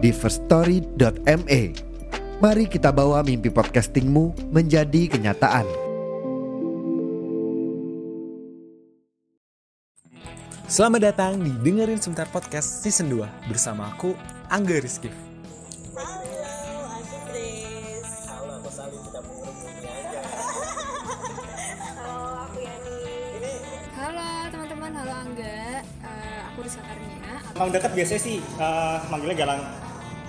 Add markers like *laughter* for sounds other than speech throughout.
di firststory.me. Mari kita bawa mimpi podcastingmu menjadi kenyataan. Selamat datang di Dengerin Sebentar Podcast Season 2 Bersama aku, Angga Rizky Halo, aku Chris. Halo, aku Sali, tidak mengerumuni aja. Halo, aku Yani. Ini Halo teman-teman, halo Angga. Eh, aku Karnia. Emang dekat biasanya sih eh, manggilnya galang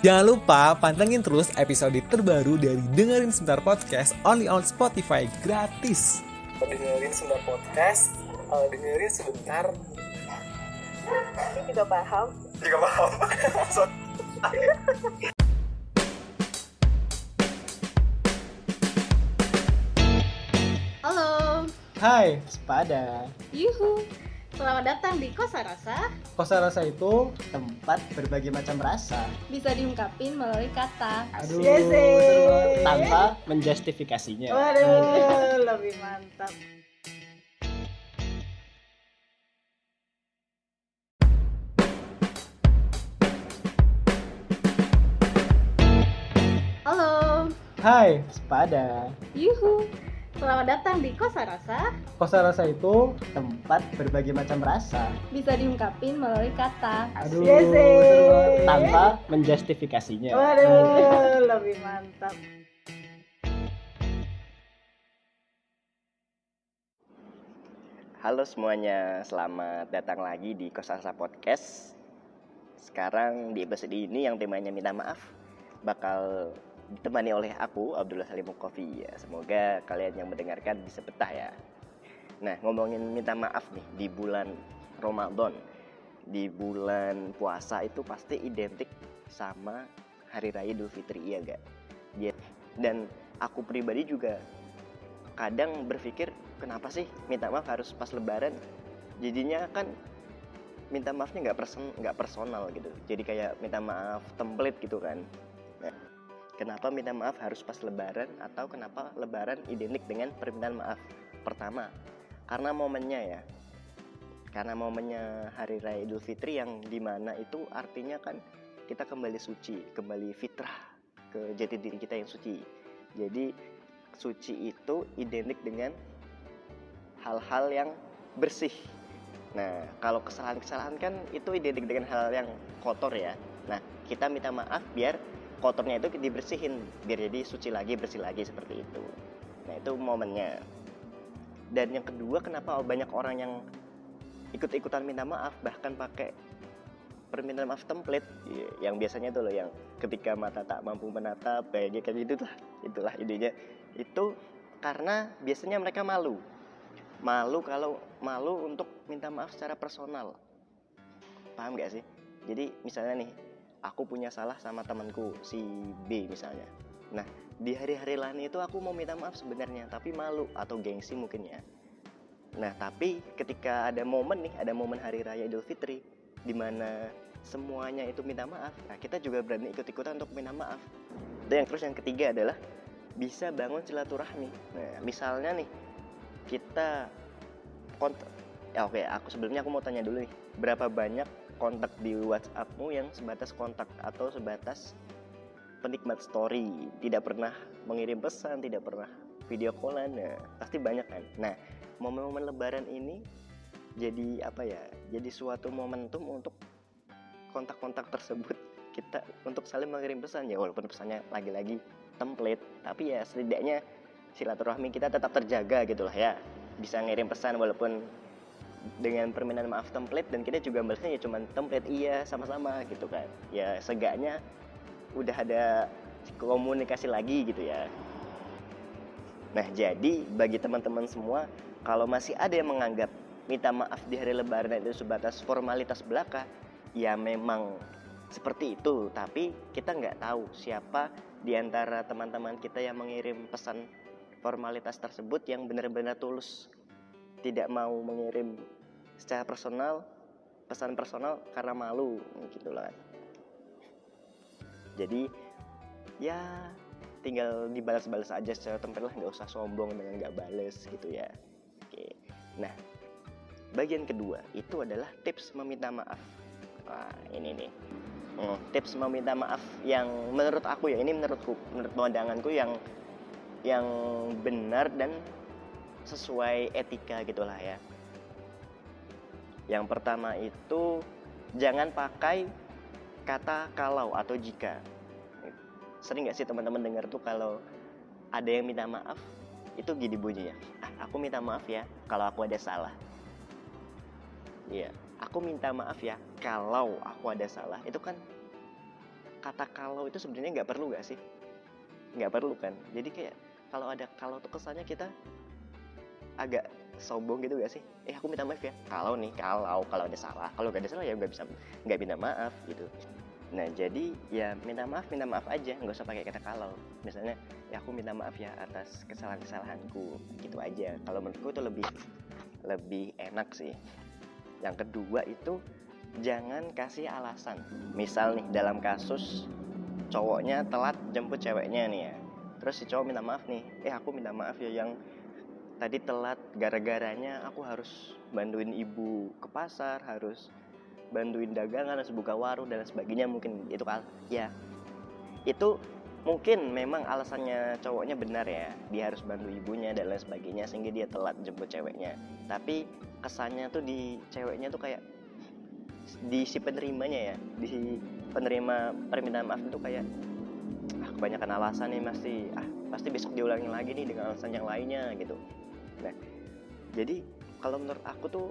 Jangan lupa pantengin terus episode terbaru dari Dengerin Sebentar Podcast Only on Spotify gratis dengerin sebentar podcast, eh, dengerin sebentar. Ini juga paham. juga paham *laughs* Halo, Hai, Sepada. yuhu. Selamat datang di Kosa Rasa. Kosa rasa itu tempat berbagai macam rasa. Bisa diungkapin melalui kata. Aduh, Yes, tanpa menjustifikasinya. Waduh, lebih mantap. Halo, Hai, Sepada. yuhu. Selamat datang di Kosa Rasa. Kosa rasa itu tempat berbagai macam rasa. Bisa diungkapin melalui kata. Aduh, Yes, seru banget. tanpa menjustifikasinya. Waduh, *laughs* lebih mantap. Halo semuanya, selamat datang lagi di Kosasa Podcast. Sekarang di episode ini yang temanya minta maaf bakal ditemani oleh aku Abdullah Halim Kofi ya. Semoga kalian yang mendengarkan bisa betah ya. Nah, ngomongin minta maaf nih di bulan Ramadan. Di bulan puasa itu pasti identik sama hari raya Idul Fitri iya gak? Ya, Dan aku pribadi juga kadang berpikir kenapa sih minta maaf harus pas lebaran jadinya kan minta maafnya nggak person nggak personal gitu jadi kayak minta maaf template gitu kan nah, kenapa minta maaf harus pas lebaran atau kenapa lebaran identik dengan permintaan maaf pertama karena momennya ya karena momennya hari raya idul fitri yang di mana itu artinya kan kita kembali suci kembali fitrah ke jati diri kita yang suci jadi suci itu identik dengan hal-hal yang bersih. Nah, kalau kesalahan-kesalahan kan itu identik dengan hal yang kotor ya. Nah, kita minta maaf biar kotornya itu dibersihin, biar jadi suci lagi, bersih lagi seperti itu. Nah, itu momennya. Dan yang kedua, kenapa banyak orang yang ikut-ikutan minta maaf bahkan pakai permintaan maaf template Iya, yang biasanya tuh loh yang ketika mata tak mampu menatap kayak kayak gitu lah. Itulah idenya. Itu karena biasanya mereka malu. Malu kalau malu untuk minta maaf secara personal. Paham gak sih? Jadi misalnya nih aku punya salah sama temanku si B misalnya. Nah di hari-hari lain itu aku mau minta maaf sebenarnya tapi malu atau gengsi mungkin ya. Nah tapi ketika ada momen nih ada momen hari raya Idul Fitri di mana semuanya itu minta maaf nah kita juga berani ikut-ikutan untuk minta maaf. Dan yang terus yang ketiga adalah bisa bangun silaturahmi. Nah misalnya nih kita kontak ya oke aku sebelumnya aku mau tanya dulu nih berapa banyak kontak di WhatsAppmu yang sebatas kontak atau sebatas penikmat story. Tidak pernah mengirim pesan tidak pernah video callan nah, pasti banyak kan? Nah momen-momen lebaran ini jadi apa ya jadi suatu momentum untuk kontak-kontak tersebut. Kita untuk saling mengirim pesan ya. Walaupun pesannya lagi-lagi template tapi ya setidaknya silaturahmi kita tetap terjaga gitu lah ya. Bisa ngirim pesan walaupun dengan permainan maaf template dan kita juga balasnya ya cuman template iya sama-sama gitu kan. Ya segaknya udah ada komunikasi lagi gitu ya. Nah jadi bagi teman-teman semua kalau masih ada yang menganggap minta maaf di hari lebaran itu sebatas formalitas belaka ya memang seperti itu. Tapi kita nggak tahu siapa di antara teman-teman kita yang mengirim pesan formalitas tersebut yang benar-benar tulus tidak mau mengirim secara personal pesan personal karena malu gitu lah. Jadi ya tinggal dibalas-balas aja secara tempat lah nggak usah sombong dengan nggak bales gitu ya. Oke. Nah bagian kedua itu adalah tips meminta maaf. Wah, ini nih. Hmm, tips meminta maaf yang menurut aku ya ini menurutku menurut pandanganku yang yang benar dan sesuai etika gitulah ya. Yang pertama itu jangan pakai kata kalau atau jika. Sering nggak sih teman-teman dengar tuh kalau ada yang minta maaf itu gini bunyinya. Ah, aku minta maaf ya kalau aku ada salah. Iya, aku minta maaf ya kalau aku ada salah. Itu kan kata kalau itu sebenarnya nggak perlu nggak sih? Nggak perlu kan? Jadi kayak kalau ada kalau tuh kesannya kita agak sombong gitu gak sih? Eh aku minta maaf ya. Kalau nih, kalau kalau ada salah, kalau gak ada salah ya nggak bisa nggak minta maaf gitu. Nah jadi ya minta maaf minta maaf aja, nggak usah pakai kata kalau. Misalnya ya aku minta maaf ya atas kesalahan-kesalahanku gitu aja. Kalau menurutku itu lebih lebih enak sih. Yang kedua itu jangan kasih alasan. Misal nih dalam kasus cowoknya telat jemput ceweknya nih ya terus si cowok minta maaf nih eh aku minta maaf ya yang tadi telat gara-garanya aku harus bantuin ibu ke pasar harus bantuin dagangan harus buka warung dan sebagainya. Mungkin itu kan ya. Itu mungkin memang alasannya cowoknya benar ya. Dia harus bantu ibunya dan lain sebagainya sehingga dia telat jemput ceweknya. Tapi kesannya tuh di ceweknya tuh kayak di si penerimanya ya di si penerima permintaan maaf itu kayak kebanyakan alasan nih pasti ah pasti besok diulangi lagi nih dengan alasan yang lainnya gitu nah jadi kalau menurut aku tuh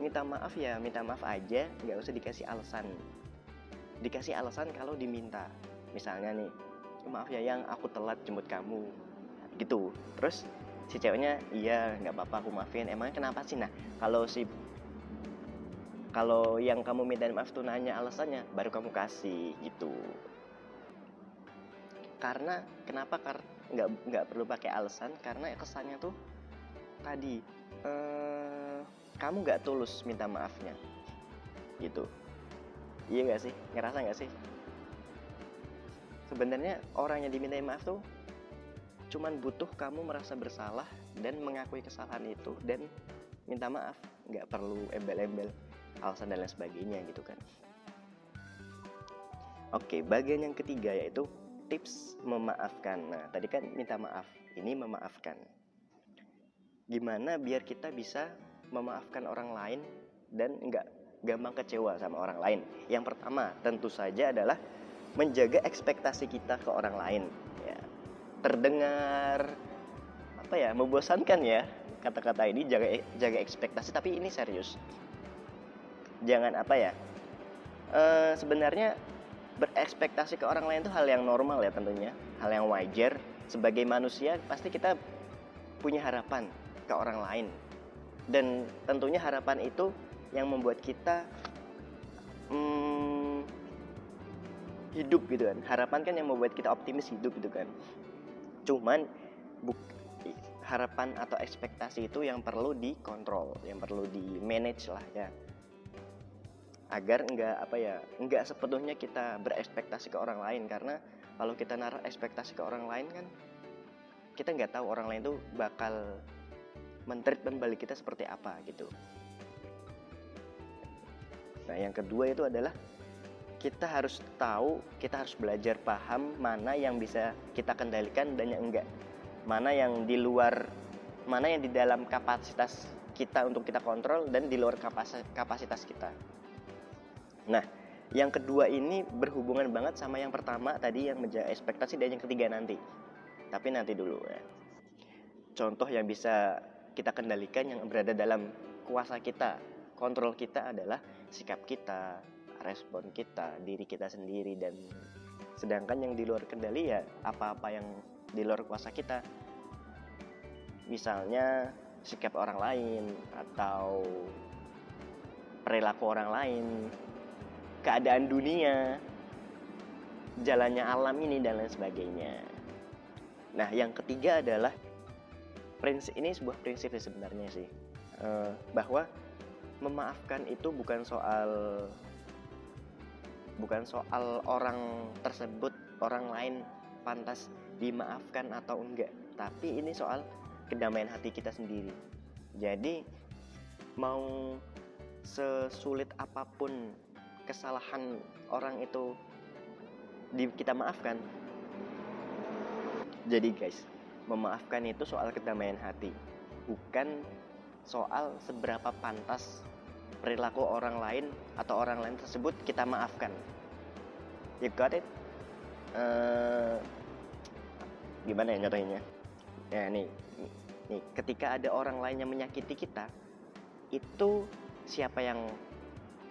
minta maaf ya minta maaf aja nggak usah dikasih alasan. Dikasih alasan kalau diminta. Misalnya nih maaf ya yang aku telat jemput kamu. Gitu. Terus si ceweknya iya nggak apa-apa aku maafin. Emangnya kenapa sih? Nah kalau si kalau yang kamu minta maaf tuh nanya alasannya baru kamu kasih gitu. Karena kenapa kar nggak nggak perlu pakai alasan? Karena kesannya tuh tadi eh, kamu nggak tulus minta maafnya. Gitu. Iya gak sih? Ngerasa nggak sih? Sebenarnya orang yang diminta maaf tuh cuman butuh kamu merasa bersalah dan mengakui kesalahan itu dan minta maaf. Nggak perlu embel-embel alasan dan lain sebagainya gitu kan. Oke bagian yang ketiga yaitu tips memaafkan. Nah, tadi kan minta maaf, ini memaafkan. Gimana biar kita bisa memaafkan orang lain dan nggak gampang kecewa sama orang lain? Yang pertama, tentu saja adalah menjaga ekspektasi kita ke orang lain. Ya, terdengar apa ya, membosankan ya kata-kata ini jaga jaga ekspektasi, tapi ini serius. Jangan apa ya? E, sebenarnya berekspektasi ke orang lain itu hal yang normal ya tentunya, hal yang wajar. Sebagai manusia pasti kita punya harapan ke orang lain. Dan tentunya harapan itu yang membuat kita hmm, hidup gitu kan. Harapan kan yang membuat kita optimis hidup gitu kan. Cuman buk, harapan atau ekspektasi itu yang perlu dikontrol, yang perlu di manage lah ya agar enggak apa ya enggak sepenuhnya kita berekspektasi ke orang lain karena kalau kita naruh ekspektasi ke orang lain kan kita nggak tahu orang lain tuh bakal mentreatment balik kita seperti apa gitu nah yang kedua itu adalah kita harus tahu kita harus belajar paham mana yang bisa kita kendalikan dan yang enggak mana yang di luar mana yang di dalam kapasitas kita untuk kita kontrol dan di luar kapasitas kita Nah, yang kedua ini berhubungan banget sama yang pertama tadi yang menjaga ekspektasi dan yang ketiga nanti. Tapi nanti dulu ya. contoh yang bisa kita kendalikan yang berada dalam kuasa kita. Kontrol kita adalah sikap kita respon kita diri kita sendiri dan sedangkan yang di luar kendali ya apa-apa yang di luar kuasa kita. Misalnya sikap orang lain atau perilaku orang lain keadaan dunia jalannya alam ini dan lain sebagainya. Nah yang ketiga adalah prinsip ini sebuah prinsip sebenarnya sih. Eh, bahwa memaafkan itu bukan soal bukan soal orang tersebut orang lain pantas dimaafkan atau enggak. Tapi ini soal kedamaian hati kita sendiri. Jadi mau sesulit apa pun kesalahan orang itu di, kita maafkan jadi guys memaafkan itu soal kedamaian hati bukan soal seberapa pantas perilaku orang lain atau orang lain tersebut kita maafkan. You got it? Uh, gimana ya nyatanya ya nih nih ketika ada orang lain yang menyakiti kita itu siapa yang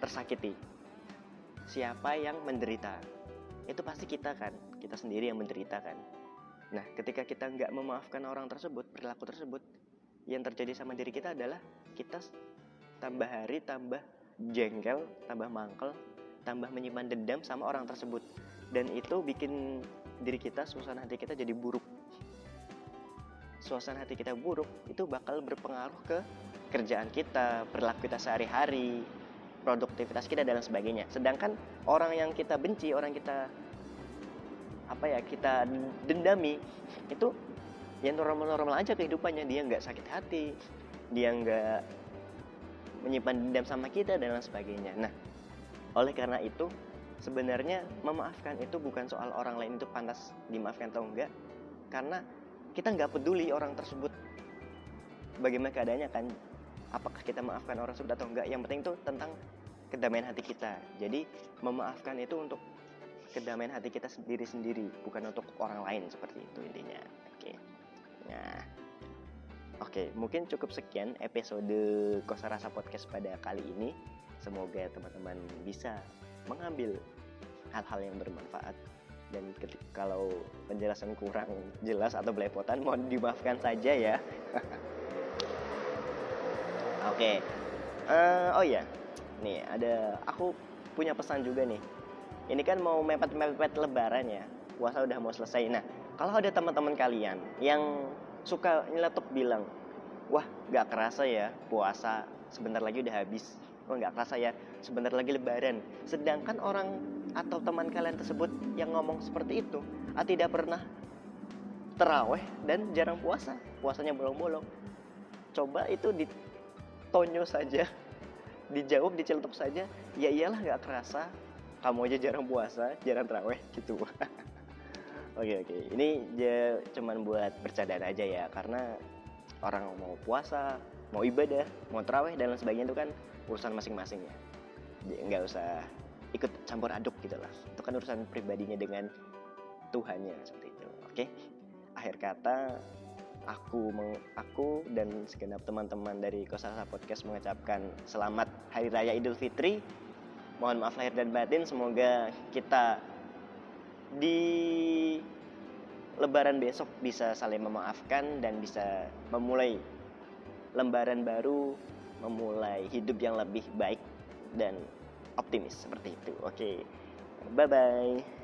tersakiti? Siapa yang menderita? Itu pasti kita kan kita sendiri yang menderita kan nah ketika kita nggak memaafkan orang tersebut perilaku tersebut yang terjadi sama diri kita adalah kita tambah hari tambah jengkel tambah mangkel tambah menyimpan dendam sama orang tersebut. Dan itu bikin diri kita suasana hati kita jadi buruk. Suasana hati kita buruk itu bakal berpengaruh ke kerjaan kita perilaku kita sehari-hari produktivitas kita dan sebagainya. Sedangkan orang yang kita benci orang kita apa ya kita dendami itu yang normal-normal aja kehidupannya. Dia nggak sakit hati dia nggak menyimpan dendam sama kita dan lain sebagainya. Nah oleh karena itu sebenarnya memaafkan itu bukan soal orang lain itu pantas dimaafkan atau enggak karena kita nggak peduli orang tersebut bagaimana keadaannya kan apakah kita maafkan orang tersebut atau enggak. Yang penting itu tentang kedamaian hati kita. Jadi memaafkan itu untuk kedamaian hati kita sendiri sendiri bukan untuk orang lain seperti itu intinya. Oke. Nah oke mungkin cukup sekian episode kosa rasa podcast pada kali ini. Semoga teman-teman bisa mengambil hal-hal yang bermanfaat. Dan kalau penjelasan kurang jelas atau belepotan mohon dimaafkan saja ya. *laughs* Oke. Okay. uh, oh ya nih ada aku punya pesan juga nih ini kan mau mepet-mepet lebaran ya. Puasa udah mau selesai. Nah kalau ada teman-teman kalian yang suka nyeletuk bilang wah gak kerasa ya puasa sebentar lagi udah habis. Oh nggak kerasa ya sebentar lagi lebaran. Sedangkan orang atau teman kalian tersebut yang ngomong seperti itu ah, tidak pernah teraweh dan jarang puasa. Puasanya bolong-bolong. Coba itu ditonyo saja dijawab dicelutuk saja ya iyalah nggak kerasa kamu aja jarang puasa jarang teraweh gitu. *laughs* Oke oke. Ini ya cuman buat bercandaan aja ya karena orang mau puasa mau ibadah mau teraweh dan lain sebagainya itu kan urusan masing-masing ya. Nggak usah ikut campur aduk gitu lah. Itu kan urusan pribadinya dengan Tuhannya seperti itu. Oke? Akhir kata aku meng, aku dan segenap teman-teman dari Kosasa Podcast mengucapkan selamat Hari Raya Idul Fitri mohon maaf lahir dan batin semoga kita di lebaran besok bisa saling memaafkan dan bisa memulai lembaran baru memulai hidup yang lebih baik dan optimis seperti itu. Oke, bye bye.